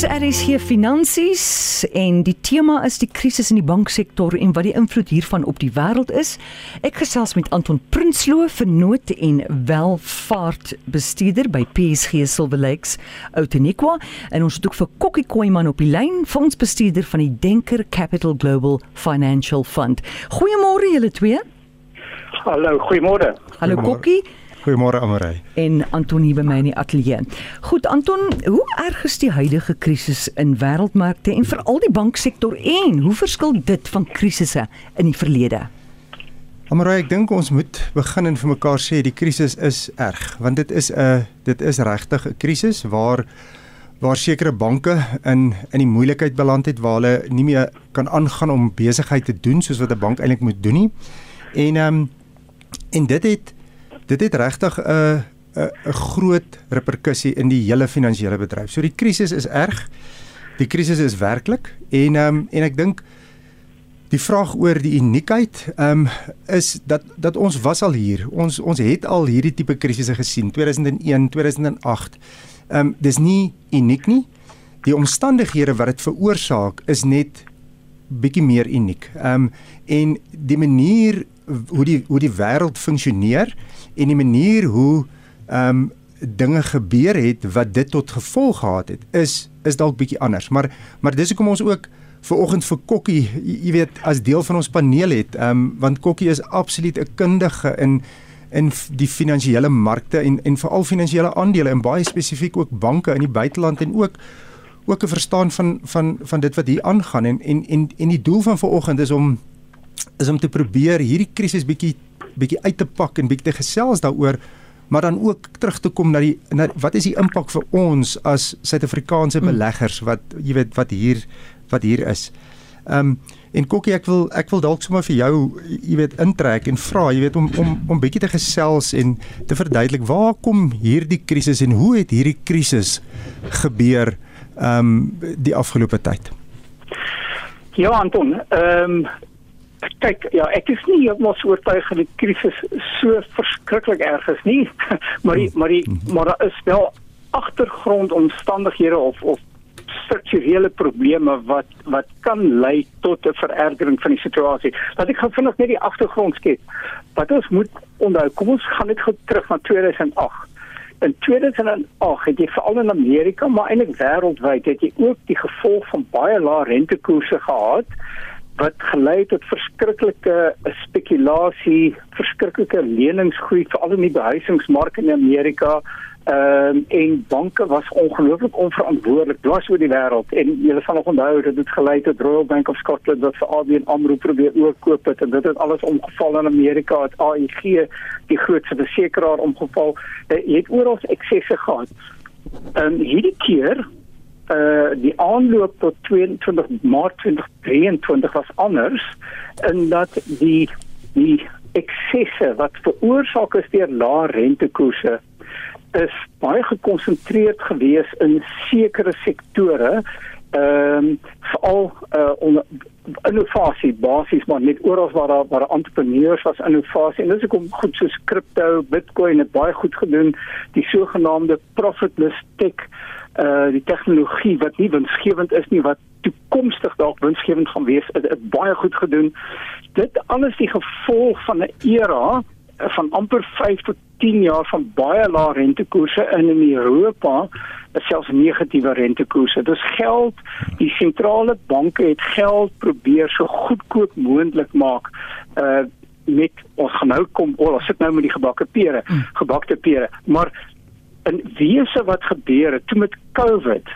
is RSG Finansies en die tema is die krisis in die banksektor en wat die invloed hiervan op die wêreld is. Ek gesels met Anton Prinsloo, vernoot en welvaartbestuurder by PSG Silver Lakes Outeniqua en ons het ook vir Kokkie Koeman op die lyn, fondsbestuurder van die Denker Capital Global Financial Fund. Goeiemôre julle twee. Hallo, goeiemôre. Hallo Kokkie. Goeiemôre Amarai. En Antonie by my in die ateljee. Goed Anton, hoe erg is die huidige krisis in wêreldmarkte en veral die banksektor en hoe verskil dit van krisisse in die verlede? Amarai, ek dink ons moet begin en vir mekaar sê die krisis is erg, want dit is 'n dit is regtig 'n krisis waar waar sekere banke in in die moeilikheid beland het waar hulle nie meer kan aangaan om besigheid te doen soos wat 'n bank eintlik moet doen nie. En ehm um, en dit het dit het regtig 'n 'n 'n groot reperkussie in die hele finansiële bedryf. So die krisis is erg. Die krisis is werklik en ehm um, en ek dink die vraag oor die uniekheid ehm um, is dat dat ons was al hier. Ons ons het al hierdie tipe krisisse gesien 2001, 2008. Ehm um, dis nie uniek nie. Die omstandighede wat dit veroorsaak is net bietjie meer uniek. Ehm um, en die manier hoe die hoe die wêreld funksioneer en die manier hoe ehm um, dinge gebeur het wat dit tot gevolg gehad het is is dalk bietjie anders. Maar maar dis hoekom ons ook ver oggend vir Kokkie jy weet as deel van ons paneel het ehm um, want Kokkie is absoluut 'n kundige in in die finansiële markte en en veral finansiële aandele en baie spesifiek ook banke in die buiteland en ook ook 'n verstaan van van van dit wat hier aangaan. En en en en die doel van vanoggend is om is om te probeer hierdie krisis bietjie bietjie uit te pak en bietjie te gesels daaroor maar dan ook terug te kom na die na wat is die impak vir ons as Suid-Afrikaanse hmm. beleggers wat jy weet wat hier wat hier is. Ehm um, en Kokkie ek wil ek wil dalk sommer vir jou jy weet intrek en vra jy weet om om om bietjie te gesels en te verduidelik waar kom hierdie krisis en hoe het hierdie krisis gebeur ehm um, die afgelope tyd. Ja Anton, ehm um, kyk ja ek is nie heeltemal so oortuig dat die krisis so verskriklik erg is nie maar die, maar die, mhm. maar daar is wel agtergrondomstandighede of of strukturele probleme wat wat kan lei tot 'n verergering van die situasie. Laat ek gou vinnig net die agtergrond skets. Wat ons moet onthou, kom ons gaan net gou terug na 2008. In 2008 het jy veral in Amerika, maar eintlik wêreldwyd het jy ook die gevolg van baie lae rentekoerse gehad wat gelei tot verskriklike spekulasie, verskriklike leningsgroei veral in die behuisingsmark in Amerika. Ehm um, en banke was ongelooflik onverantwoordelik dwars oor die wêreld en jy sal nog onthou dat dit gelei tot Royal Bank of Scotland wat vir ABN AMRO probeer oorkoop het en dit het alles omgeval in Amerika het AIG die grootste versekeraar omgeval. Jy het oral eksesse gehad. En um, hierdie keer aanloop tot 22 Maart 2023 was anders in dat die die eksesse wat veroorsaak is deur lae rentekoerse is baie gekonsentreerd gewees in sekere sektore ehm um, veral uh onder innovasie basies maar net oral waar daar waar entrepreneurs was innovasie en dis hoekom goed so kripto bitcoin het baie goed gedoen. Die sogenaamde profitless tech uh die tegnologie wat nie winsgewend is nie wat toekomstig dalk winsgewend gaan wees het, het baie goed gedoen dit alles die gevolg van 'n era van amper 5 tot 10 jaar van baie lae rentekoerse in in Europa selfs negatiewe rentekoerse. Dis geld, die sentrale banke het geld probeer so goedkoop moontlik maak uh met ons gaan nou kom, ons sit nou met die gebakke pere, hmm. gebakte pere, maar in wese wat gebeur het toe met COVID.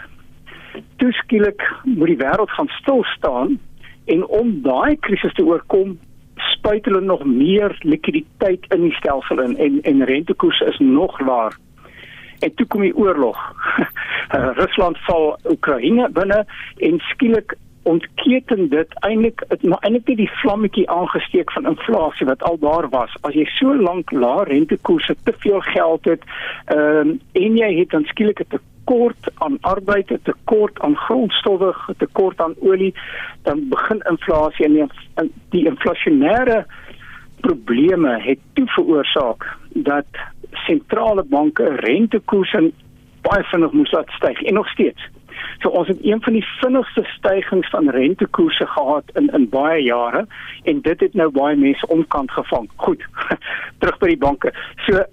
Toe skielik moet die wêreld gaan stil staan en om daai krisis te oorkom spuit hulle nog meer likwiditeit in die stelsel in en en rentekoerse is nog laer. En toe kom die oorlog. Rusland val Oekraïne binne en skielik ontketen dit eintlik maar eintlik net die vlammetjie aangesteek van inflasie wat al daar was. As jy so lank lae rentekoerse te veel geld het, ehm um, en jy het dan skielik 'n tekort aan arbeid, 'n tekort aan grondstowwe, 'n tekort aan olie, dan begin inflasie en die, die inflasionêre probleme het toe veroorsaak dat sentrale banke rentekoerse baie vinnig moes laat styg en nog steeds So ons het een van die vinnigste stygings van rentekoerse gehad in in baie jare en dit het nou baie mense onkant gevang. Goed. Terug by die banke. So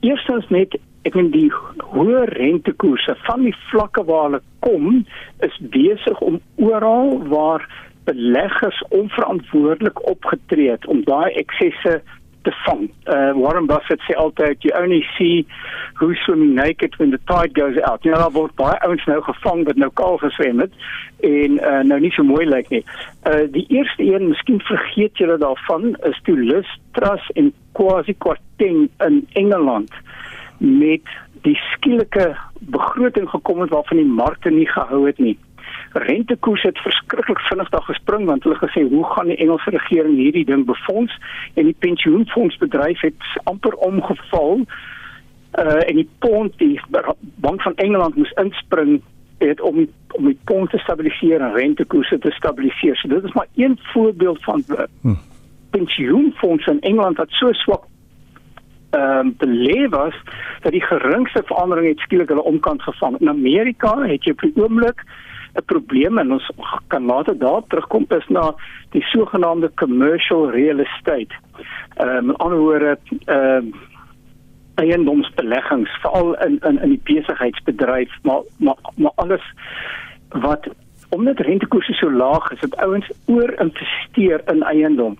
eerstens net ek meen die hoë rentekoerse van die vlakke waar hulle kom is besig om oral waar beleggers onverantwoordelik opgetree het om daai eksesse te vang. Uh Warren Buffett sê altyd you only see who's swimming naked when the tide goes out. Know, daar word baie ouens nou gevang wat nou kaal geswem het en uh nou nie so mooi lyk nie. Uh die eerste een, miskien vergeet julle daarvan, is toe Liz Truss en Kwasi Kwarteng in Engeland met die skielike begroting gekom het waarvan die markte nie gehou het nie rentekoers het verskriklik vinnig daar gespring want hulle gesê hoe gaan die Engelse regering hierdie ding befonds en die pensioenfondsbedryf het amper omgeval uh en die pond die bank van Engeland moes inspring het om die, om die pond te stabiliseer en rentekoerse te stabiliseer. So dit is maar een voorbeeld van hm. pensioenfondse in Engeland wat so swak ehm um, belê was dat die geringste verandering het skielik hulle omkant gevang. In Amerika het jy op die oomblik 'n probleem en ons kan later daarop terugkom is na die sogenaamde commercial real estate. Ehm um, met ander woorde ehm um, eiendomsbeleggings veral in in in die besigheidsbedryf maar maar maar alles wat omdat rentekoerse so laag is, het ouens oor investeer in eiendom.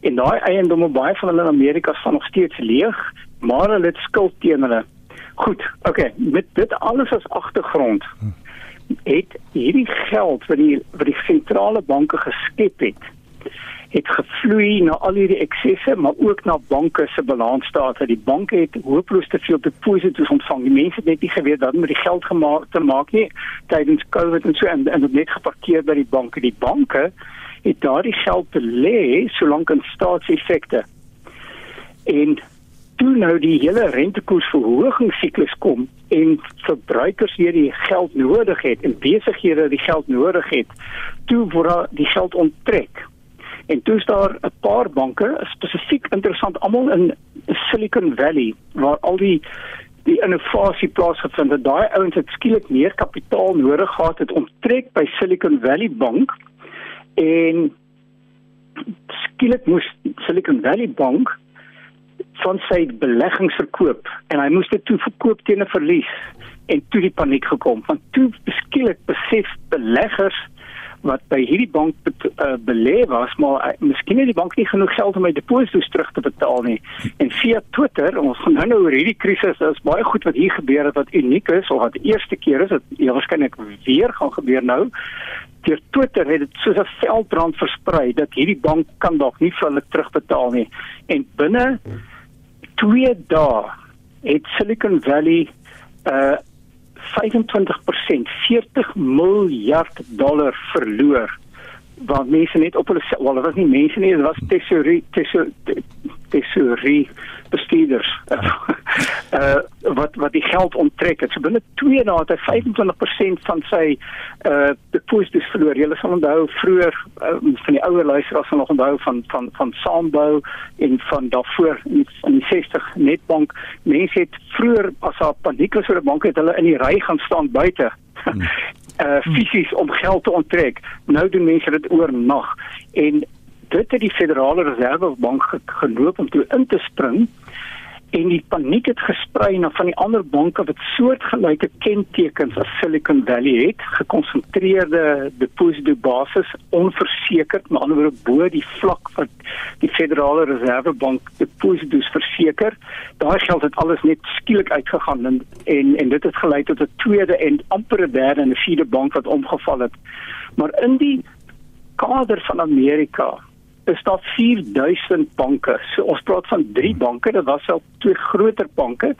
En daai eiendomme baie van hulle in Amerika staan nog steeds leeg, maar hulle het skuld teen hulle. Goed, okay, met dit alles as agtergrond. Hm het hierdie geld wat die wat die sentrale banke geskep het het gevloei na al hierdie eksesse maar ook na banke se balansstate. Die banke het hopeloos te veel deposito's ontvang. Die mense het net nie geweet dat met die geld gemaak te maak nie tydens Covid en so en, en dit net geparkeer by die banke. Die banke het daardie geld belê solank in staatseffekte. En toe nou die hele rentekoersverhogingssiklus kom en verbruikers hier die geld nodig het en besighede die geld nodig het, toe word die geld onttrek. En toe is daar 'n paar banke, spesifiek interessant almal in Silicon Valley waar al die die innovasie plaasgevind het. Daai ouens het skielik meer kapitaal nodig gehad het onttrek by Silicon Valley Bank en skielik moes Silicon Valley Bank van sy beleggings verkoop en hy moes dit toe verkoop teen 'n verlies en toe die paniek gekom want toe beskielik besef beleggers wat by hierdie bank be uh, belê was maar uh, miskien het die bank nie genoeg geld om my deposito's terug te betaal nie. En via Twitter ons gaan nou nou oor hierdie krisis is baie goed wat hier gebeur het wat uniek is of wat die eerste keer is dit ja, waarskynlik weer gaan gebeur nou. Deur Twitter het dit soos 'n veldbrand versprei dat hierdie bank kan dalk nie vir hulle terugbetaal nie. En binne 2 dae het Silicon Valley uh 25% 40 miljard dollar verloor want mense net op hulle wel dit was nie mense nie dit was tesourie tesourie tesourie bestuurders. Uh wat wat die geld onttrek het. So binne 2 dae het hy 25% van sy uh deposito's verloor. Jy sal onthou vroeër uh, van die ouer luisteraars sal nog onthou van van van Sambou en van daarvoor in die 60 Netbank mense het vroeër as daar paniek was oor 'n bank het hulle in die ry gaan staan buite. Hmm. uh fisies om geld te onttrek. Nou doen mense dit oornag. En dit het die Federale Reservebank geloop om toe in te spring en die paniek het gesprei na van die ander banke wat soortgelyke kentekens as Silicon Valley het, gekonsentreerde deposito basis, onversekerd, met ander woorde bo die vlak wat die Federale Reservebank deposito's verseker. Daai geld het alles net skielik uitgegaan en en, en dit het gelei tot 'n tweede en amper 'n derde en 'n vierde bank wat omgeval het. Maar in die kader van Amerika is daar 4000 banke. So ons praat van 3 banke, dit was al twee groter banke.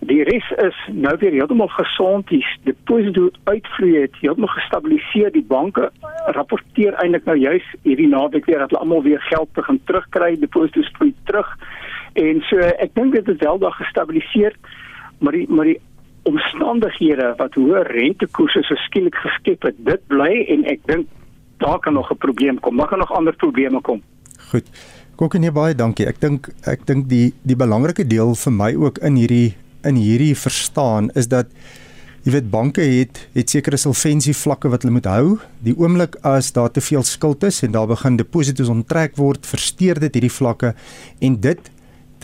Die res is nou weer heeltemal gesond. Die deposito uitvloei het heeltemal gestabiliseer. Die banke rapporteer eintlik nou juis hierdie naweek weer dat hulle almal weer geld begin terugkry. Deposito's vloei terug. En so ek dink dit het wel daar gestabiliseer. Maar die maar die omstandighede wat hoë rentekoerse so skielik geskep het, dit bly en ek dink daar kan nog 'n probleem kom. Daar kan nog ander probleme kom. Goed. Kokke nee baie dankie. Ek dink ek dink die die belangrike deel vir my ook in hierdie in hierdie verstaan is dat Jy weet banke het het sekere solvensie vlakke wat hulle moet hou. Die oomblik as daar te veel skuld is en daar begin deposito's onttrek word, versteur dit hierdie vlakke en dit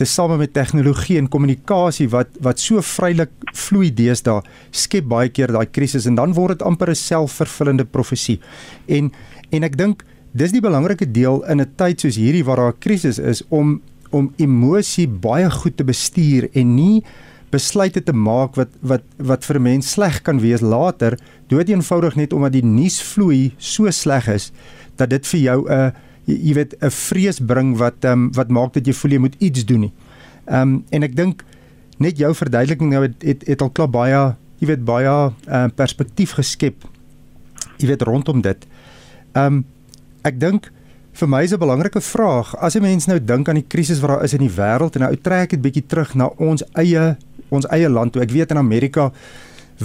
tesame met tegnologie en kommunikasie wat wat so vrylik vloei deesdae skep baie keer daai krisis en dan word dit amper 'n selfvervullende profesie. En en ek dink dis die belangrike deel in 'n tyd soos hierdie waar daar 'n krisis is om om emosie baie goed te bestuur en nie besluite te maak wat wat wat vir 'n mens sleg kan wees later dood eenvoudig net omdat die nuusvloei so sleg is dat dit vir jou 'n jy, weet 'n vrees bring wat ehm um, wat maak dat jy voel jy moet iets doen nie. Ehm um, en ek dink net jou verduideliking nou het, het het al klaar baie jy weet baie uh, perspektief geskep. Jy weet rondom dit. Ehm um, ek dink vir my is 'n belangrike vraag as 'n mens nou dink aan die krisis wat daar is in die wêreld en nou trek dit bietjie terug na ons eie ons eie land toe. Ek weet in Amerika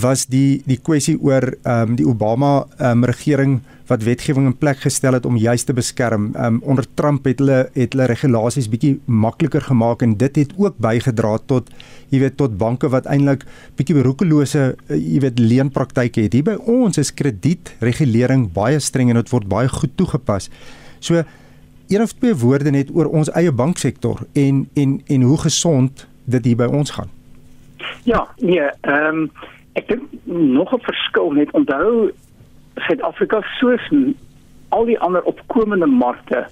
was die die kwessie oor ehm um, die Obama ehm um, regering wat wetgewing in plek gestel het om juis te beskerm. Um onder Trump het hulle het hulle regulasies bietjie makliker gemaak en dit het ook bygedra tot jy weet tot banke wat eintlik bietjie beroekelose uh, jy weet leenpraktyke het. Hier by ons is kredietregulering baie streng en dit word baie goed toegepas. So een of twee woorde net oor ons eie banksektor en en en hoe gesond dit hier by ons gaan. Ja, nee, ehm um, ek dink nog 'n verskil net onthou Suid-Afrika soos al die ander opkomende markte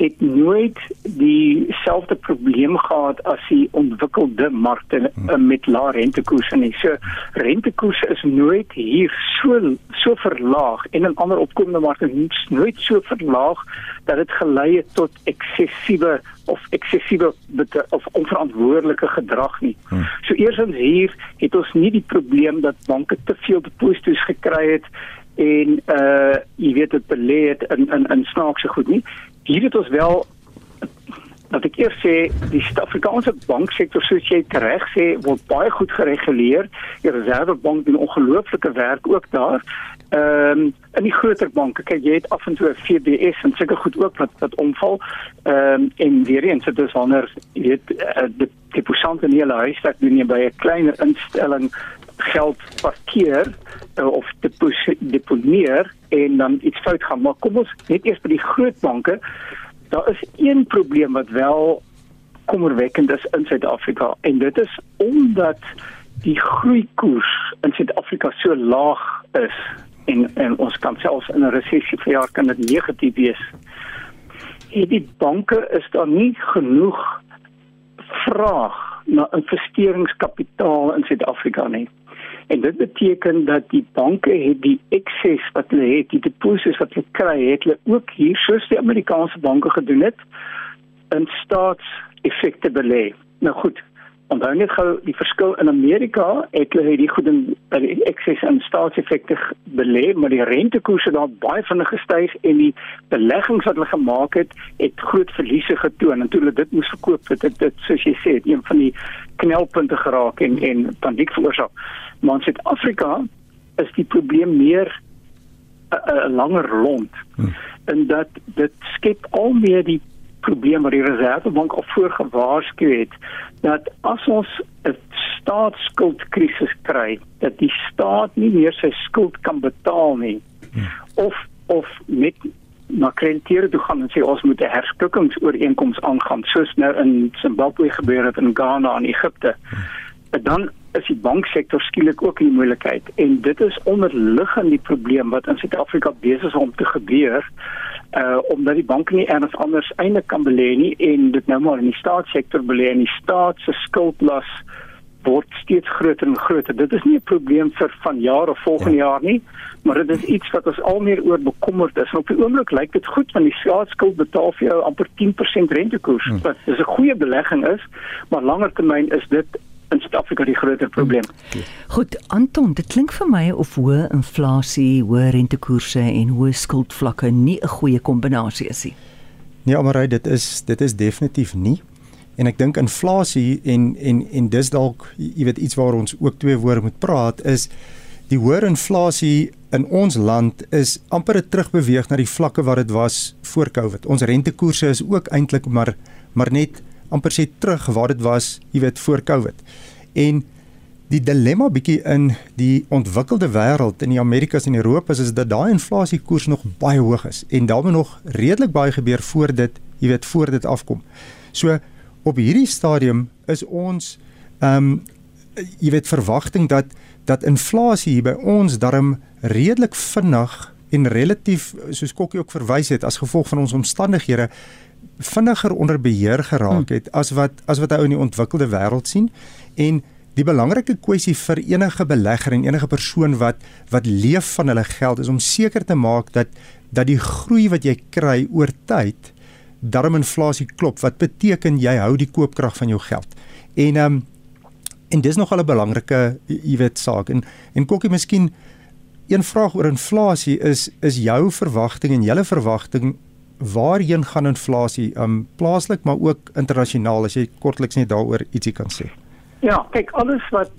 het nooit dieselfde probleem gehad as die ontwikkelde markte hmm. met lae rentekoerse nie. So rentekoerse is nooit hier so so verlaag en in ander opkomende markte nooit so verlaag dat dit gelei het tot eksessiewe of eksessiewe of onverantwoordelike gedrag nie. Hmm. So eersins hier het ons nie die probleem dat banke te veel deposito's gekry het en uh jy weet dit belê het in in in snaakse goed nie. Hier het ons wel dat ek eers sê die Suid-Afrikaanse banksektor soos jy reg sê word baie goed gereguleer. Die Reservebank doen ongelooflike werk ook daar. Ehm um, in die groter banke, kyk jy het af en toe FBS en sulke goed ook wat wat omval. Ehm um, en weer eens dit is wanneer jy weet uh, die deposante nie hulle huiswerk doen nie by 'n kleiner instelling geld parkeer uh, of deponeer en dan iets fout gaan. Maar kom ons net eers by die groot banke. Daar is een probleem wat wel kommerwekkend is in Suid-Afrika en dit is omdat die groeikoers in Suid-Afrika so laag is en en ons kan selfs in 'n resessie vir jaar kan dit negatief wees. En die banke is daar nie genoeg vraag na investeringskapitaal in Suid-Afrika nie. En dit beteken dat die banke het die ekses wat hulle het, die deposito's wat hulle kry, het hulle ook hier soos die Amerikaanse banke gedoen het in staatseffekte belê. Nou goed, onthou net gou die verskil in Amerika, het hulle hierdie goed in by die ekses en staatseffekte belê, maar die rentekoerse daar baie vinnig gestyg en die beleggings wat hulle gemaak het, het groot verliese getoon en toe hulle dit moes verkoop, het dit, dit soos jy sê, het een van die knelpunte geraak en en paniek veroorsaak. Maar in Suid-Afrika is die probleem meer 'n langer rond. Hmm. En dat dit skep al meer die probleem wat die Reservebank al voorgewaarsku het dat as ons 'n staatsskuldkrisis kry, dat die staat nie meer sy skuld kan betaal nie. Hmm. Of of met na krediteure toe gaan en sê ons moet 'n herskikkingsooreenkoms aangaan soos nou in Zimbabwe gebeur het in Ghana en Egipte. Hmm. Dan is die banksektor skielik ook in die moeilikheid en dit is onderliggend die probleem wat in Suid-Afrika besig is om te gebeur uh omdat die banke nie erns anders eintlik kan belê nie en dit nou maar in die staatssektor belê en die staat se skuldlas word steeds groter en groter. Dit is nie 'n probleem vir vanjaar of volgende ja. jaar nie, maar dit is iets wat ons al meer oor bekommerd is. En op die oomblik lyk dit goed want die staatsskuld betaal vir jou amper 10% rentekoers. Hmm. Wat is 'n goeie belegging is, maar langer termyn is dit in Suid-Afrika die groter probleem. Goed, Anton, dit klink vir my of hoë inflasie, hoë rentekoerse en hoë skuldvlakke nie 'n goeie kombinasie is nie. Nee, maar dit is dit is definitief nie. En ek dink inflasie en en en dis dalk jy weet iets waar ons ook twee woorde moet praat is die hoër inflasie in ons land is amper 'n terugbeweeg na die vlakke waar dit was voor Covid. Ons rentekoerse is ook eintlik maar maar net amper sê terug waar dit was, jy weet, voor Covid. En die dilemma bietjie in die ontwikkelde wêreld in die Amerikas en Europa is dat daai inflasiekoers nog baie hoog is en daarmee nog redelik baie gebeur voor dit, jy weet, voor dit afkom. So op hierdie stadium is ons ehm um, jy weet verwagting dat dat inflasie hier by ons darm redelik vinnig en relatief soos Kokkie ook verwys het as gevolg van ons omstandighede vinniger onder beheer geraak hmm. het as wat as wat hy in die ontwikkelde wêreld sien. En die belangrike kwessie vir enige belegger en enige persoon wat wat leef van hulle geld is om seker te maak dat dat die groei wat jy kry oor tyd darm inflasie klop. Wat beteken jy hou die koopkrag van jou geld? En ehm um, en dis nogal 'n belangrike jy weet saak. En en Kokkie miskien een vraag oor inflasie is is jou verwagting en julle verwagting waarheen gaan inflasie um plaaslik maar ook internasionaal as jy kortliks net daaroor ietsie kan sê. Ja, kyk alles wat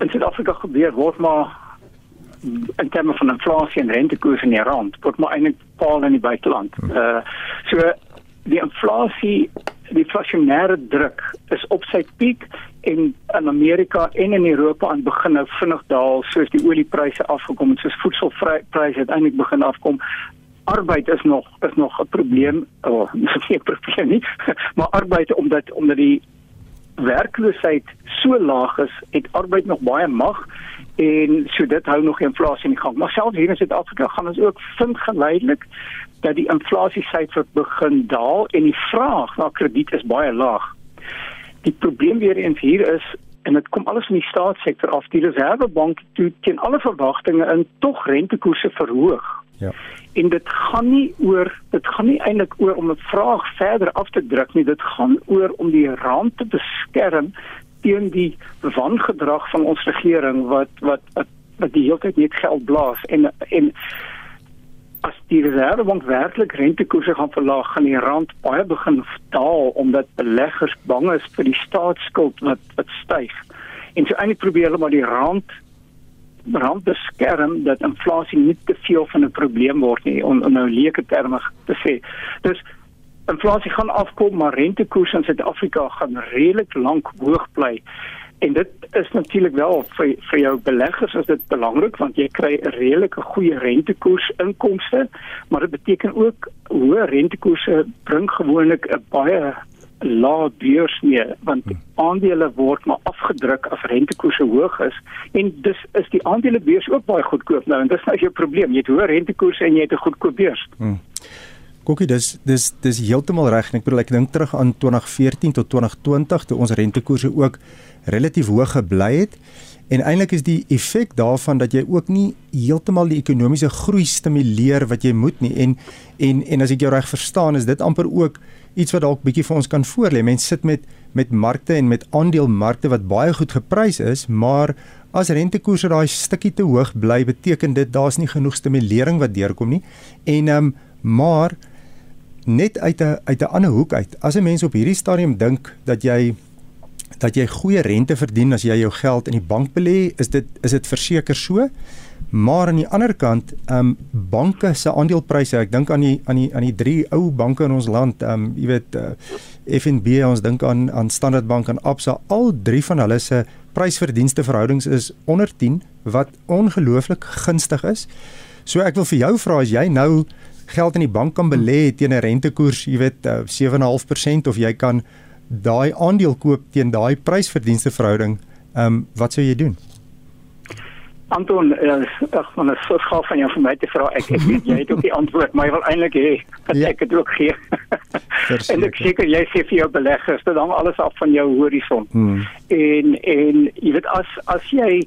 in Suid-Afrika gebeur word maar in terme van inflasie en rentekoers in die rand word maar eintlik paal in die buiteland. Hmm. Uh so die inflasie die inflasionêre druk is op sy piek en in Amerika en in Europa aan begin nou vinnig daal soos die oliepryse afgekom het soos voedselpryse uiteindelik begin afkom arbeid is nog is nog 'n probleem. Oh nie 'n probleem nie. Maar arbeid omdat omdat die werkloosheid so laag is het arbeid nog baie mag. En so dit hou nog inflasie in gang. Maar selfs hier in Suid-Afrika gaan ons ook vind geleidelik dat die inflasie syfer begin daal en die vraag na krediet is baie laag. Die probleem weer eens hier is en dit kom alles van die staatssektor af die reservebank toe teen alle verwagtinge in tog rentekoerse verhoog ja. En dit gaan nie oor dit gaan nie eintlik oor om 'n vraag verder af te druk nie. Dit gaan oor om die rand te beskerm teen die wangedrag van ons regering wat wat wat, wat die hele tyd net geld blaas. En en as die reservebank werklik rentekoerse gaan verlaag, gaan die rand baie begin daal omdat beleggers bang is vir die staatsskuld wat wat styg. En so eintlik probeer hulle maar die rand rand beskerm dat inflasie nie te veel van 'n probleem word nie om nou leuke terme te sê. Dus inflasie gaan afkom, maar rentekoerse in Suid-Afrika gaan redelik lank hoog bly. En dit is natuurlik wel vir vir jou beleggers is dit belangrik want jy kry 'n redelike goeie rentekoers inkomste, maar dit beteken ook hoë rentekoerse bring gewoonlik 'n baie lae beurs mee want hmm. aandele word maar afgedruk as rentekoerse hoog is en dis is die aandelebeurs ook baie goedkoop nou en dis nou jou probleem jy het hoë rentekoerse en jy het 'n goedkoop beurs. Hmm. Kokkie dis dis dis heeltemal reg en ek bedoel ek dink terug aan 2014 tot 2020 toe ons rentekoerse ook relatief hoog gebly het en eintlik is die effek daarvan dat jy ook nie heeltemal die ekonomiese groei stimuleer wat jy moet nie en en en as ek jou reg verstaan is dit amper ook iets wat dalk bietjie vir ons kan voorlê mense sit met met markte en met aandelemarkte wat baie goed geprys is maar as rentekoerse daai stukkie te hoog bly beteken dit daar's nie genoeg stimulering wat deurkom nie en ehm um, maar net uit 'n uit 'n ander hoek uit. As 'n mens op hierdie stadium dink dat jy dat jy goeie rente verdien as jy jou geld in die bank belê, is dit is dit verseker so. Maar aan die ander kant, ehm um, banke se aandelepryse, ek dink aan die aan die aan die drie ou banke in ons land, ehm um, jy weet uh, eh, FNB, ons dink aan aan Standard Bank en Absa, al drie van hulle se prysverdienste verhoudings is onder 10 wat ongelooflik gunstig is. So ek wil vir jou vra as jy nou geld in die bank kan belê teen 'n rentekoers, jy weet, uh, 7.5% of jy kan daai aandeel koop teen daai prysverdienste verhouding, ehm um, wat sou jy doen? Anton, ag man, dit is gaaf van jou vir my te vra. Ek ek weet jy het ook die antwoord, maar jy wil eintlik hê dat ja. ek dit ook gee. en ek seker jy sê vir jou beleggers, dit hang alles af van jou horison. Hmm. En en jy weet as as jy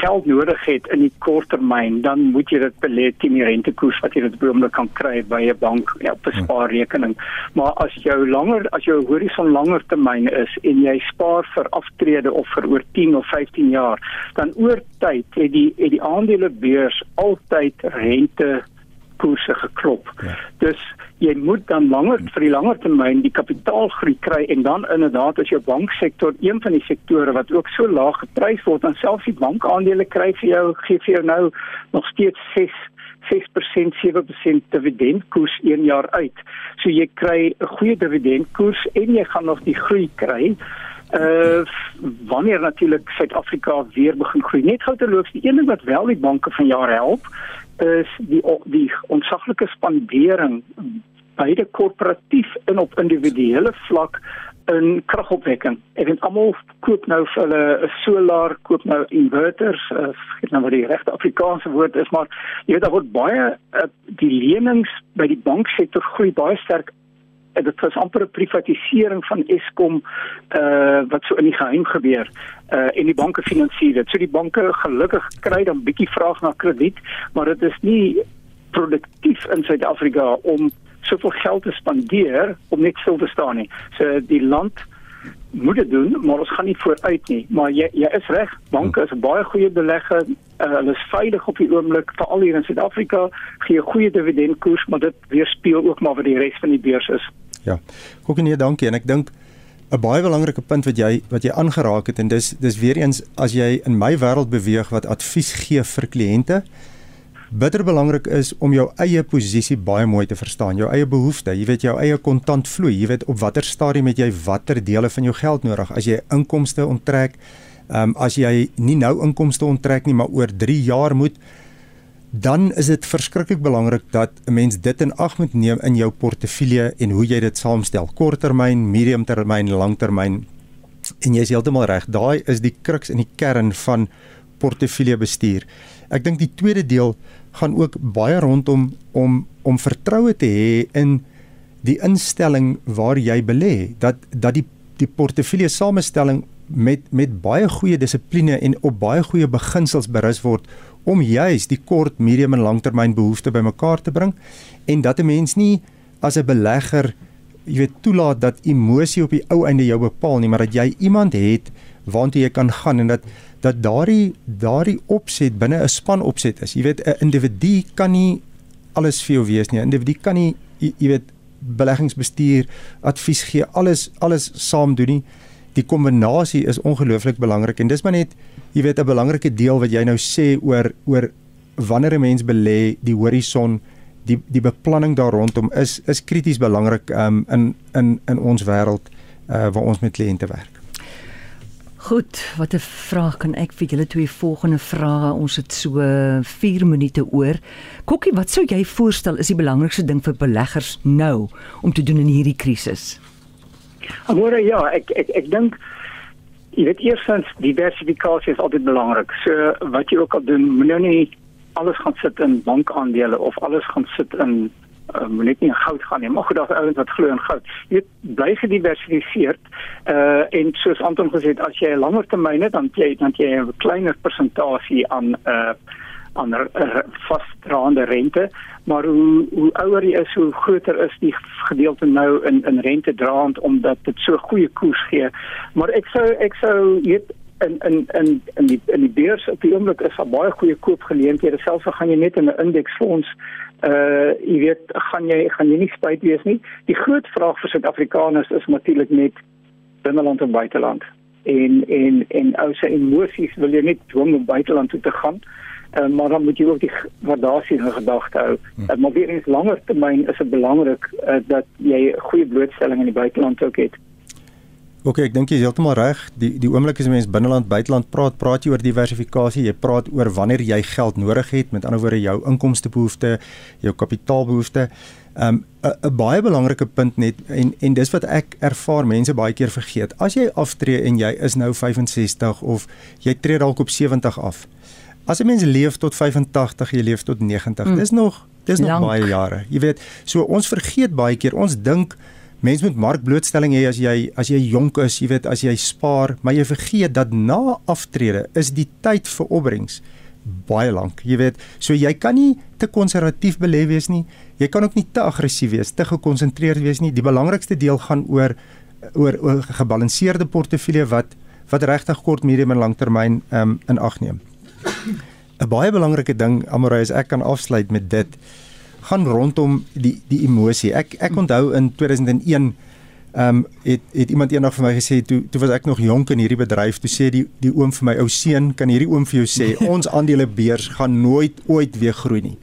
geld nodig het in die korttermyn, dan moet jy dit belê teen die rentekoers wat jy dit beoomlik kan kry by 'n bank ja, op 'n hm. spaarrekening. Maar as jou langer as jou horison langer termyn is en jy spaar vir aftrede of vir oor 10 of 15 jaar, dan oor tyd het die het die aandelebeurs altyd rente koerse geklop. Ja. Dus jy moet dan langer vir die langer termyn die kapitaalgroei kry en dan inderdaad as jou banksektor een van die sektore wat ook so laag geprys word dan selfs die bankaandele kry vir jou gee vir jou nou nog steeds 6 6% 7% dividendkoers 1 jaar uit. So jy kry 'n goeie dividendkoers en jy gaan nog die groei kry Uh wanneer natuurlik Suid-Afrika weer begin groei. Net gou te loop, die een ding wat wel die banke van jaar help is die die ontsaglike spandering beide korporatief en op individuele vlak in kragopwekking. Ek weet almal koop nou vir hulle 'n solar, koop nou inverters, uh, vergeet nou wat die regte Afrikaanse woord is, maar jy weet daar word baie uh, die lenings by die banksektor groei baie sterk. En dit is amper 'n privatisering van Eskom uh wat so in die geheim gebeur. Uh en die banke finansier dit. So die banke gelukkig kry dan bietjie vraag na krediet, maar dit is nie produktief in Suid-Afrika om soveel geld te spandeer om net stil te staan nie. So die land moet dit doen, maar ons gaan nie vooruit nie. Maar jy jy is reg, banke is 'n baie goeie belegger. Uh, hulle is veilig op die oomblik, veral hier in Suid-Afrika, gee 'n goeie dividendkoers, maar dit weerspieël ook maar wat die res van die beurs is. Ja. Kokkie nee, dankie en ek dink 'n baie belangrike punt wat jy wat jy aangeraak het en dis dis weer eens as jy in my wêreld beweeg wat advies gee vir kliënte bitter belangrik is om jou eie posisie baie mooi te verstaan, jou eie behoeftes, jy weet jou eie kontant vloei, jy weet op watter stadium het jy watter dele van jou geld nodig as jy inkomste onttrek, ehm um, as jy nie nou inkomste onttrek nie, maar oor 3 jaar moet dan is dit verskriklik belangrik dat 'n mens dit in ag moet neem in jou portefeulje en hoe jy dit saamstel, korttermyn, mediumtermyn, langtermyn. En jy is heeltemal reg, daai is die kruks in die kern van portefeulje bestuur. Ek dink die tweede deel gaan ook baie rondom om om vertroue te hê in die instelling waar jy belê dat dat die die portefeulje samestelling met met baie goeie dissipline en op baie goeie beginsels berus word om juis die kort, medium en langtermyn behoeftes bymekaar te bring en dat 'n mens nie as 'n belegger jy weet toelaat dat emosie op die ou einde jou bepaal nie maar dat jy iemand het waartoe jy kan gaan en dat dat daardie daardie opset binne 'n span opset is. Jy weet 'n individu kan nie alles vir jou wees nie. 'n Individu kan nie jy, jy weet beleggingsbestuur, advies gee, alles alles saam doen nie. Die kombinasie is ongelooflik belangrik en dis maar net jy weet 'n belangrike deel wat jy nou sê oor oor wanneer 'n mens belê, die horison die die beplanning daar rondom is is krities belangrik um, in in in ons wêreld uh, waar ons met kliënte werk. Goed, wat 'n vraag kan ek vir julle twee volgende vrae. Ons het so 4 minute oor. Kokkie, wat sou jy voorstel is die belangrikste ding vir beleggers nou om te doen in hierdie krisis? Amore, ja, ek ek ek dink jy weet eerstens diversifikasie is altyd belangrik. So wat jy ook al doen, moenie nou nie alles gaan sit in bankaandele of alles gaan sit in uh, moet net nie in goud gaan nie. Maar goed, daar's ouens wat glo in goud. Jy bly gediversifiseerd. Uh en soos Anton gesê het, as jy 'n langer termyn het, dan jy dan jy 'n kleiner persentasie aan uh aan uh, vasdraande rente, maar hoe hoe ouer jy is, hoe groter is die gedeelte nou in in rente draand omdat dit so goeie koers gee. Maar ek sou ek sou weet in in in in die in die beurs op die oomblik is daar baie goeie koopgeleenthede selfs al gaan jy net in 'n indeksfonds uh jy weet gaan jy gaan jy nie spyt wees nie. Die groot vraag vir Suid-Afrikaners is natuurlik net binneland en buiteland. En en en ou se emosies wil jy net dwing om buiteland toe te gaan. Uh, maar dan moet jy ook die waardasie in gedagte hou. Uh, maar weer eens langer termyn is dit belangrik uh, dat jy goeie blootstelling in die buiteland ook het. OK, ek dink jy is heeltemal reg. Die die oomblik as mense binneland buiteland praat, praat jy oor diversifikasie. Jy praat oor wanneer jy geld nodig het, met ander woorde jou inkomstebehoeftes, jou kapitaalbehoeftes. Um 'n 'n baie belangrike punt net en en dis wat ek ervaar mense baie keer vergeet. As jy aftree en jy is nou 65 of jy tree dalk op 70 af. As 'n mens leef tot 85, jy leef tot 90. Mm. Dis nog dis nog Lang. baie jare. Jy weet, so ons vergeet baie keer. Ons dink Mens moet markblootstelling hê as jy as jy jonk is, jy weet, as jy spaar, maar jy vergeet dat na aftrede is die tyd vir opbrengs baie lank. Jy weet, so jy kan nie te konservatief belê wees nie. Jy kan ook nie te aggressief wees, te gekonsentreerd wees nie. Die belangrikste deel gaan oor oor 'n gebalanseerde portefeulje wat wat regtig kort, medium en langtermyn um, in ag neem. 'n Baie belangrike ding, Amorey, is ek kan afsluit met dit gaan rondom die die emosie. Ek ek onthou in 2001 ehm um, het het iemand eendag vir my gesê toe toe was ek nog jonk in hierdie bedryf toe sê die die oom vir my ou seun kan hierdie oom vir jou sê ons aandelebeurs gaan nooit ooit weer groei nie.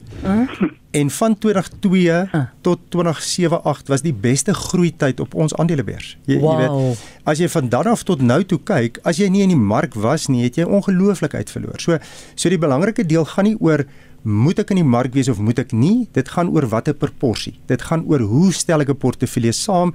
En van 2002 ah. tot 2007-8 was die beste groei tyd op ons aandelebeurs. Jy, wow. jy weet, as jy van dan af tot nou toe kyk, as jy nie in die mark was nie, het jy ongelooflik uitverloor. So so die belangrike deel gaan nie oor moet ek in die mark wees of moet ek nie? Dit gaan oor watter proporsie. Dit gaan oor hoe stel ek 'n portefeulje saam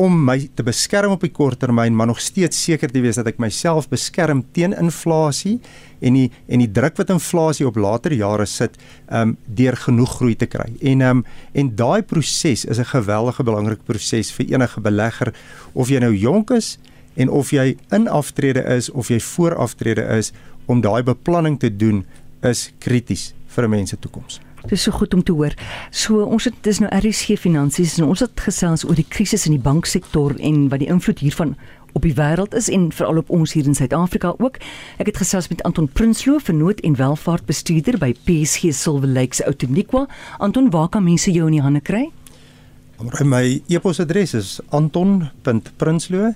om my te beskerm op die kort termyn, maar nog steeds seker te wees dat ek myself beskerm teen inflasie en die en die druk wat inflasie op later jare sit, ehm um, deur genoeg groei te kry. En ehm um, en daai proses is 'n geweldige belangrike proses vir enige belegger of jy nou jonk is en of jy in aftrede is of jy voor aftrede is om daai beplanning te doen is krities vir 'n mens se toekoms. Dit is so goed om te hoor. So ons het dis nou RSG finansies en ons het gesels oor die krisis in die banksektor en wat die invloed hiervan op die wêreld is en veral op ons hier in Suid-Afrika ook. Ek het gesels met Anton Prinsloo, vernoot en welvaartbestuurder by PSG Silver Lakes Outeniqua. Anton, waar kan mense jou in die hande kry? My e-posadres is anton.prinsloo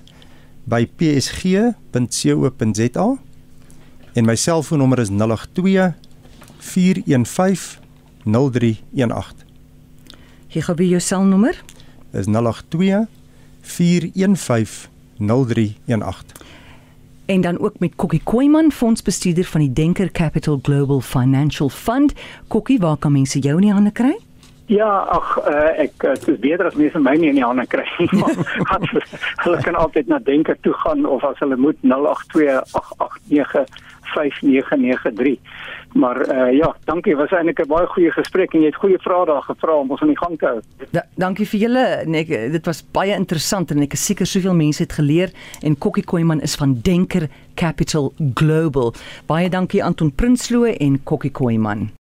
by psg.co.za en my selfoonnommer is 082 415 0318. Jy gee by jou selnommer? Is 082 415 0318. En dan ook met Kokkie Koeman, fondsbestuurder van die Denker Capital Global Financial Fund. Kokkie, waar kan mense jou in die hande kry? Ja, ag uh, ek dit is beter as mense my nie in die hande kry nie. hulle kan altyd na Denker toe gaan of as hulle moet 0828895993 maar uh, ja, dankie. Was eintlik 'n baie goeie gesprek en jy het goeie vrae daar gevra om ons aan die gang te hou. Da, dankie vir julle. Nee, dit was baie interessant en ek is seker soveel mense het geleer en Kokkie Koeman is van Denker Capital Global. Baie dankie Anton Prinsloo en Kokkie Koeman.